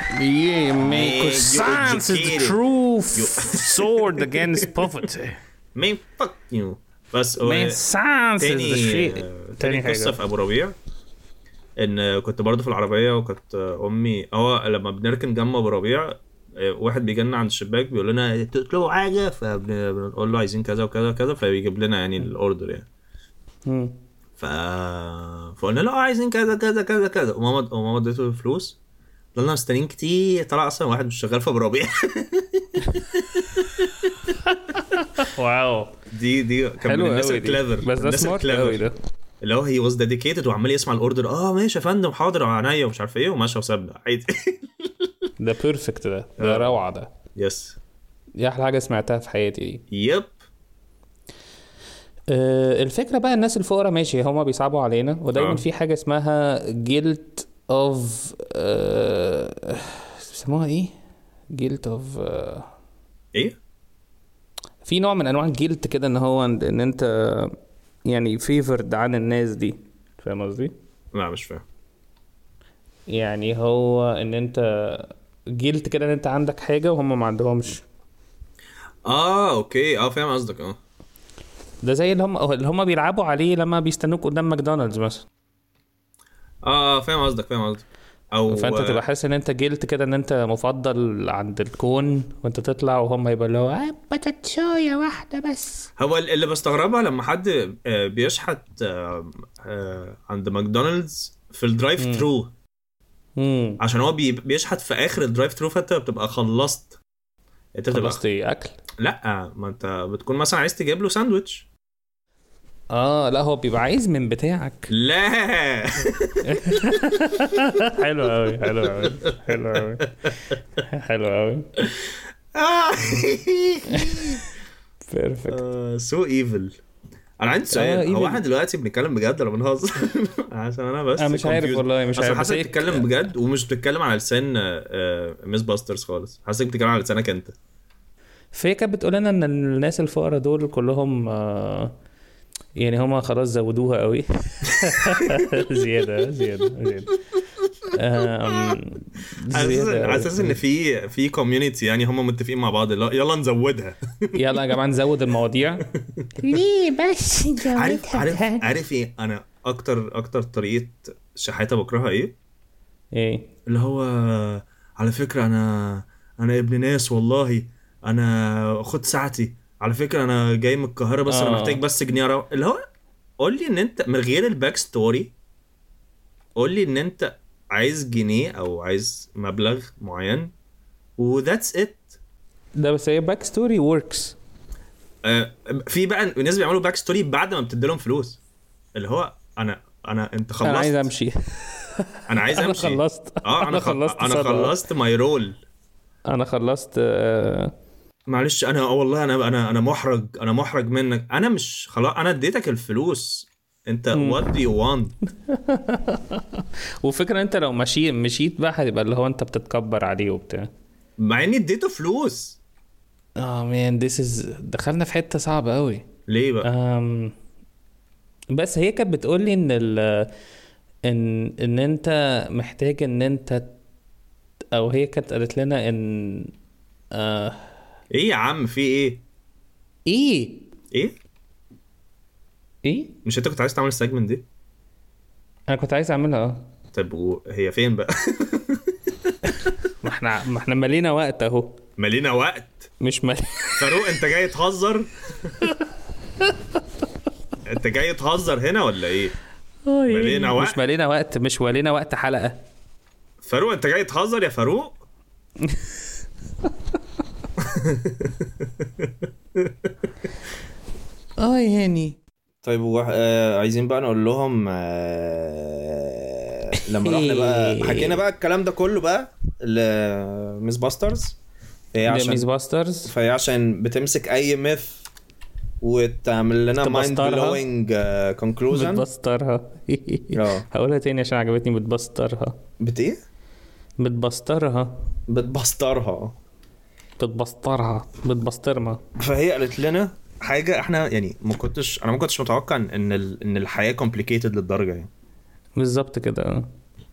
Yeah, man, science is the true sword against poverty. مين فك يو بس Man, science is تاني the shit. تاني تاني قصة حاجة في أبو ربيع. إن كنت برضه في العربية وكانت أمي هو لما بنركن جنب أبو ربيع آه، واحد بيجي لنا عند الشباك بيقول لنا تطلبوا حاجة فبنقول له عايزين كذا وكذا وكذا فبيجيب لنا يعني الاوردر يعني. مم. ف فقلنا له آه عايزين كذا كذا كذا كذا. وماما وماما اديته الفلوس. فضلنا مستنيين كتير طلع أصلا واحد مش شغال في ابو ربيع Wow. دي دي كان من الناس ال clever بس ده smart. قوي ده. اللي هو he was dedicated وعمال يسمع ال order آه ماشي يا فندم حاضر عينيا ومش عارف إيه وماشي وساب عادي. ده perfect ده. ده آه. روعة ده. Yes دي أحلى حاجة سمعتها في حياتي دي. Yep آه، الفكرة بقى الناس الفقراء ماشي هما بيصعبوا علينا ودايما آه. في حاجة اسمها guilt of بيسموها إيه؟ guilt of إيه؟ في نوع من أنواع ال guilt كده إن هو إن إن أنت يعني favored عن الناس دي. فاهم قصدي؟ لا مش فاهم. يعني هو إن أنت guilt كده إن أنت عندك حاجة وهم ما عندهمش. آه okay. آه فاهم قصدك. آه. ده زي اللي هم اللي هم بيلعبوا عليه لما بيستنوك قدام ماكدونالدز مثلا. آه آه، فاهم قصدك فاهم قصدك. أو فأنت تبقى حاسس إن أنت guilt كده إن أنت مفضل عند الكون وأنت تطلع وهم يبقى اللي هو "آه، بطاطساية واحدة بس. هو اللي بستغربها لما حد آه، بيشحت آه، آه، عند ماكدونالدز في ال drive-through امم عشان هو بي- بيشحت في آخر ال drive-through فانت بتبقى خلصت. انت بتبقى خلصت إيه أكل؟ لا ما انت بتكون مثلا عايز تجيب له ساندوتش آه لا هو بيبقى عايز من بتاعك. لا. حلو قوي حلو قوي حلو قوي حلو قوي perfect so evil أنا عندي آه، سؤال هو evil. إحنا دلوقتي بنتكلم بجد ولا بنهزر؟ عشان أنا بس أنا مش عارف. والله مش عارف. حاسسك بس هي- بتتكلم بجد ومش بتتكلم على لسان Myth Busters خالص. حاسسك بتتكلم على لسانك أنت. فهي كانت بتقول لنا إن الناس الفقراء دول كلهم آه، يعني هما خلاص زودوها قوي. زيادة زيادة زيادة. على أساس إن في في كوميونتي يعني هم متفقين مع بعض لا يلا نزودها. يلا يا جماعة نزود المواضيع. ليه بس عارف عارف؟ عارف إيه؟ أنا أكتر أكتر طريقة شحاتة بكرهها إيه؟ إيه؟ اللي هو على فكرة أنا أنا ابن ناس والله. أنا خد ساعتي. على فكرة أنا جاي من القاهرة بس أنا آه. محتاج بس جنيه أروح. اللي هو قول لي إن أنت من غير ال backstory قول لي إن أنت عايز جنيه أو عايز مبلغ معين و that's it ده بس هي backstory works في بقى ناس بيعملوا backstory بعد ما بتدي لهم فلوس. اللي هو أنا أنا أنت خلصت أنا عايز أمشي. أنا عايز أنا أمشي. خلصت. آه أنا خلصت أنا. خلصت my role أنا خلصت آه، معلش أنا آه والله أنا أنا أنا محرج أنا محرج منك. أنا مش خلاص أنا اديتك الفلوس. انت what do you want وفكرة انت لو مشي مشيت بقى هتبقى اللي هو انت بتتكبر عليه وبتاع. مع اني اديته فلوس. آه man this is دخلنا في حتة صعبة قوي ليه بقى؟ أم بس هي كانت بتقول لي إن ال ان إن انت محتاج إن انت أو هي كانت قالت لنا إن آه. إيه يا عم في إيه؟ إيه؟ إيه؟ إيه؟ مش انت كنت عايز تعمل السيجمنت دي؟ أنا كنت عايز أعملها آه. طب و- هي فين بقى؟ ما إحنا ما إحنا مالينا وقت أهو. مالينا وقت؟ مش مال... فاروق أنت جاي تهزر؟ أنت جاي تهزر هنا ولا إيه؟ مالينا وقت؟ مش مالينا وقت مش مالينا وقت حلقة. فاروق أنت جاي تهزر يا فاروق؟ آه يعني طيب وح... آه عايزين بقى نقول لهم آه لما رحنا بقى حكينا بقى الكلام ده كله بقى لميس Busters هي myth عشان busters فهي عشان بتمسك أي myth وتعمل لنا mind. blowing conclusion بتبسطرها. آه. هقولها تاني عشان عجبتني. بتبسطرها. بت إيه؟ بتبسطرها. بتبسطرها. بتبسطرها. بتبسطرها. فهي قالت لنا حاجة إحنا يعني ما كنتش أنا ما كنتش متوقع إن ان ال- إن الحياة complicated للدرجة يعني. بالظبط كده آه.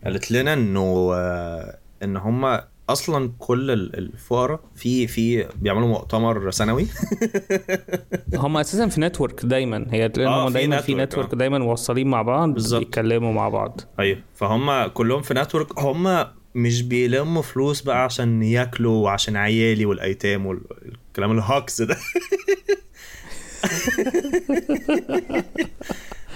قالت لنا إنه آه، إن هم أصلا كل ال- الفقراء في في بيعملوا مؤتمر سنوي. هم أساسا في network دايما. هي آه، هم في دايما في network آه. دايما موصلين مع بعض بالظبط. بيتكلموا مع بعض. أيوه. فهم كلهم في network هم مش بيلموا فلوس بقى عشان ياكلوا وعشان عيالي والأيتام والكلام الهجص ده.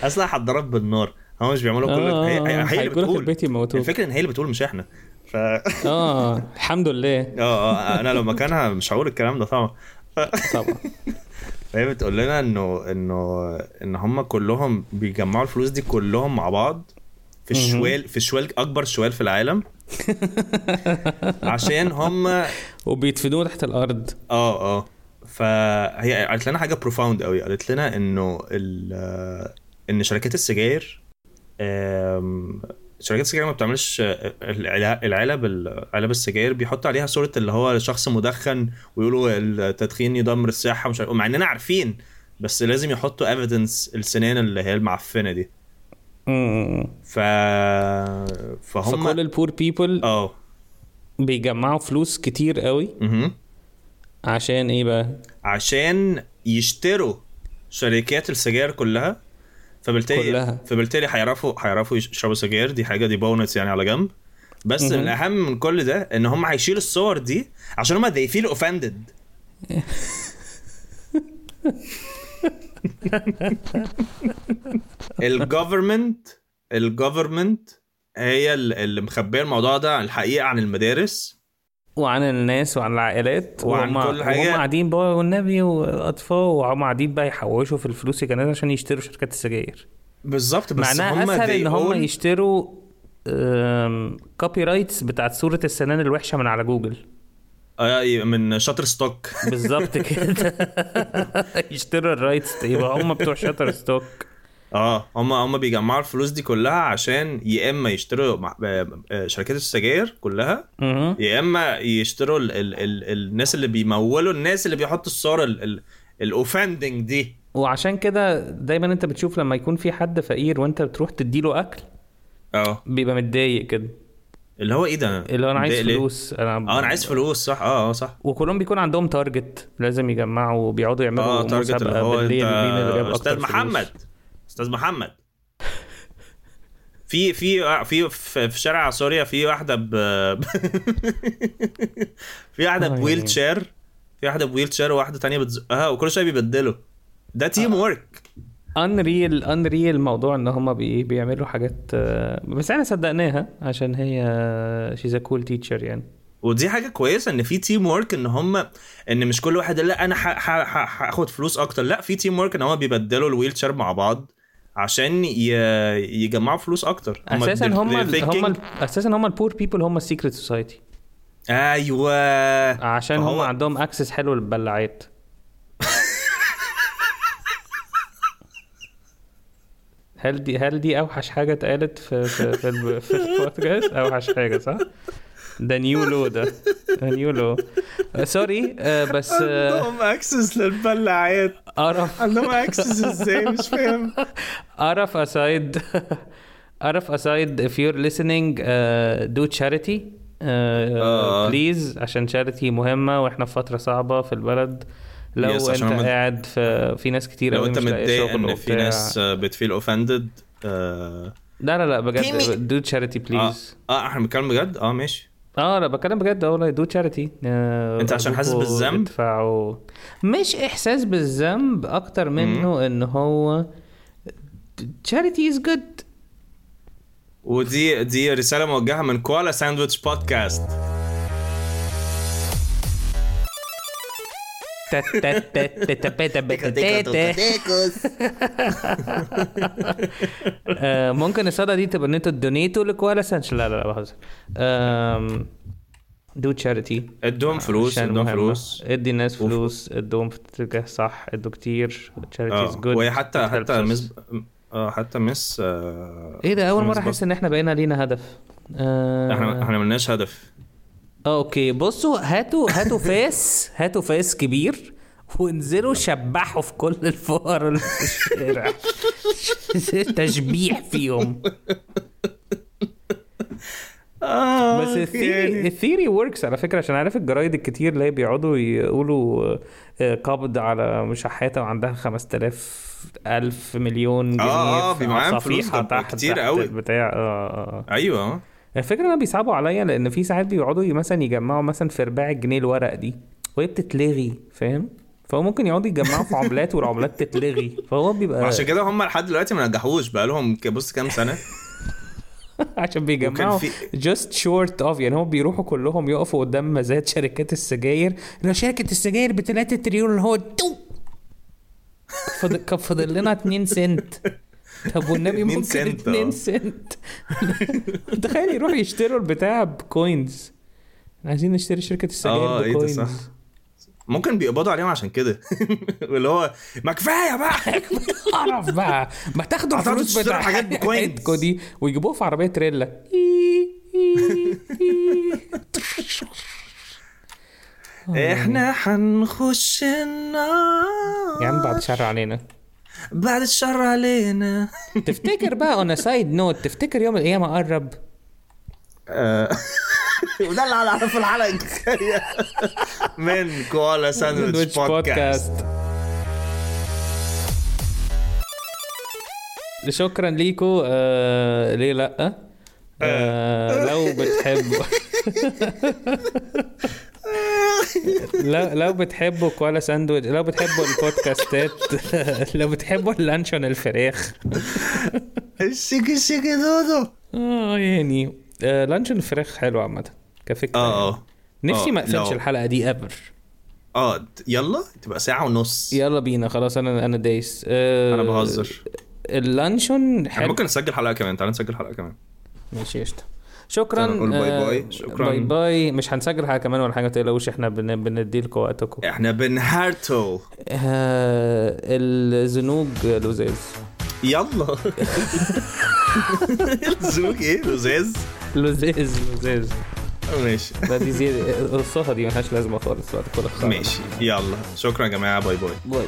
أصلا هتضرب بالنار. هم مش بيعملوا كل آه، هي, آه، هي, هي اللي بتقول. البيت يموتوك. الفكرة إن هي اللي بتقول مش إحنا. ف آه الحمد لله. آه آه أنا لو مكانها مش هقول الكلام ده طبعا. طبعا. فهي بتقول لنا انه انه إن هم كلهم بيجمعوا الفلوس دي كلهم مع بعض في الشوال في الشوال أكبر شوال في العالم. عشان هم وبيدفنوه تحت الأرض. آه آه. فهي قالت لنا حاجة profound قوي قالت لنا إنه ال- إن شركات السجاير شركات السجاير ما بتعملش آه، العلب علب السجاير بيحطوا عليها صورة اللي هو شخص مدخن ويقولوا التدخين يدمر الصحة مش عارف مع إننا عارفين بس لازم يحطوا evidence السنان اللي هي المعفنة دي. ف فهم فكل ال poor people آه بيجمعوا فلوس كتير قوي. عشان إيه بقى عشان يشتروا شركات السجاير كلها فبالتالي كلها. فبالتالي هيعرفوا هيعرفوا يشربوا سجاير دي حاجة دي بونس يعني على جنب بس مهم. الأهم من كل ده إن هم هيشيلوا الصور دي عشان هم they feel offended ال government ال government هي ال- اللي مخبية الموضوع ده الحقيقة عن المدارس وعن الناس وعن العائلات وعن وهم- كل حاجة. وهم قاعدين بقى والنبي واطفال وهم قاعدين بقى يحوشوا في الفلوس الجنازه عشان يشتروا شركات السجاير. بالظبط بس معناها هم أسهل إن هم يشتروا copyrights بتاعت صورة السنان الوحشة من على جوجل. آه، من Shutterstock. بالظبط كده. يشتروا ال rights يبقى هم بتوع Shutterstock. آه هم هم بيجمعوا الفلوس دي كلها عشان يا إما يشتروا آه، آه، شركات السجاير كلها. يا إما يشتروا ال ال ال الناس اللي بيمولوا الناس اللي بيحطوا الصور ال offending دي. وعشان كده دايما أنت بتشوف لما يكون في حد فقير وأنت بتروح تديله أكل آه. بيبقى متضايق كده. اللي هو إيه ده؟ اللي هو أنا عايز؟ فلوس أنا آه أنا عايز فلوس صح؟ آه آه صح. وكلهم بيكون عندهم target لازم يجمعوا وبيقعدوا يعملوا آه target اللي هو بالليل أنت مين اللي جاب أستاذ. محمد. أستاذ محمد. في في في في شارع سوريا في واحدة ب في واحدة آه، ب wheel يعني. chair في واحدة ب wheelchair وواحدة تانية بتزقها وكل شوية بيبدلوا. ده teamwork unreal unreal موضوع إن هم بي بيعملوا حاجات آه، بس إحنا صدقناها عشان هي she's cool teacher يعني. ودي حاجة كويسة إن في teamwork إن هم إن مش كل واحد لا أنا هاخد فلوس أكتر. لأ في teamwork إن هم بيبدلوا ال wheelchair مع بعض. عشان. يجمعوا فلوس أكتر. أساسا هم هم أساسا هم ال poor people هم ال secret society أيوه. عشان هم عندهم access حلو للبلاعات. هل دي هل دي أوحش حاجة اتقالت في في في, في البودكاست؟ أوحش حاجة صح؟ ده new low ده. new low sorry آه، بس آه، عندهم access للبلاعات. قرف عندهم access إزاي؟ مش فاهم. قرف aside قرف aside if you're listening uh, do charity آه. please عشان charity مهمة وإحنا في فترة صعبة في البلد. لو Yes، أنت هم- قاعد في في ناس كتير لو قوي أنت متضايق إن في. ناس بت feel offended لا لا لا بجد charity آه. please آه إحنا بنتكلم بجد؟ آه ماشي. آه لا بتكلم بجد والله do charity أنت عشان حاسس بالذنب؟ ادفعوا. مش إحساس بالذنب أكتر منه إن هو charity is good ودي دي رسالة موجهة من كوالا ساندويتش بودكاست ممكن الصدقة دي تبقى ان أنتوا donate وا لكوالا ساندويتش لا لا لا بهزر do charity ادهم فلوس ادهم فلوس ادي الناس فلوس ادوهم في اتجاه صح ادوا كتير charity is good وهي حتى حتى مس آه حتى مس إيه ده اول مره احس ان إحنا بقينا لينا هدف إحنا إحنا ملناش هدف okay بصوا هاتوا هاتوا فاس هاتوا فاس كبير وانزلوا شبحوا في كل الفقراء اللي في الشارع. تشبيح فيهم. آه بس ال theory ال theory works على فكرة عشان عارف الجرايد الكتير اللي بيقعدوا يقولوا آه، قبض على مشحاتة وعندها 5000 ألف مليون جنيه آه، في في معاهم فلوس تحت كتير قوي. البتاع آه آه. أيوه. الفكرة انهم بيصعبوا عليا لأن في ساعات بيقعدوا مثلا يجمعوا مثلا في رباع الجنيه الورق دي وهي بتتلغي فاهم؟ فهو ممكن يقعدوا يجمعوا في عملات والعملات تتلغي فهو بيبقى عشان كده هم لحد دلوقتي ما نجحوش بقى لهم بص كام سنة. عشان بيجمعوا just short of يعني هم بيروحوا كلهم يقفوا قدام مزاد شركات السجاير لو شركة السجاير ب 3 تريليون هو فضل كان فاضل لنا 2 سنت. طب والنبي 2 ممكن سنت، 2 آه. سنت؟ تخيل يروحوا يشتروا البتاع ب coins عايزين نشتري شركة السجاير آه إيه ده ب coins صح. ممكن بيقبضوا عليهم عشان كده. واللي هو ما كفاية بقى. اعرف بقى. ما تاخدوا الفلوس بتاع حاجات ب coins. دي ويجيبوها في عربية تريلا. إحنا هنخش النار. يا عم بعد شر علينا. بعد الشر علينا. تفتكر بقى on side note تفتكر يوم القيامة قرب؟ آه. وده اللي هنعرفه في الحلقة الجاية. من كوالا ساندويتش بودكاست شكرا ليكو. آه ليه لأ؟ آه. لو بتحبوا. لو لو بتحبوا كوالا ساندويتش لو بتحبوا البودكاستات لو بتحبوا اللانشون الفراخ. الشيكي شيكي دودو. آه يعني آه لانشون الفراخ حلو عامة كفكرة. آه آه. نفسي آه، ما أقفلش الحلقة دي ever آه يلا تبقى ساعة ونص. يلا بينا خلاص أنا أنا دايس. آه أنا بهزر. اللانشون حلو. ممكن نسجل حلقة كمان تعالى نسجل حلقة كمان. ماشي قشطة. شكرا bye آه، bye. شكراً. bye bye. مش هنسجل حاجة كمان ولا حاجة؟ ما تقلقوش إحنا بن... بندي لكم وقتكم. إحنا بنهارتو آه الزنوج لزاز يلا. الزوج إيه؟ لزاز لزاز لزاز ماشي. لا دي زيادة الصفة دي ملهاش لازمة خالص بعد كل ماشي. يلا. شكرا يا جماعة. باي باي. باي.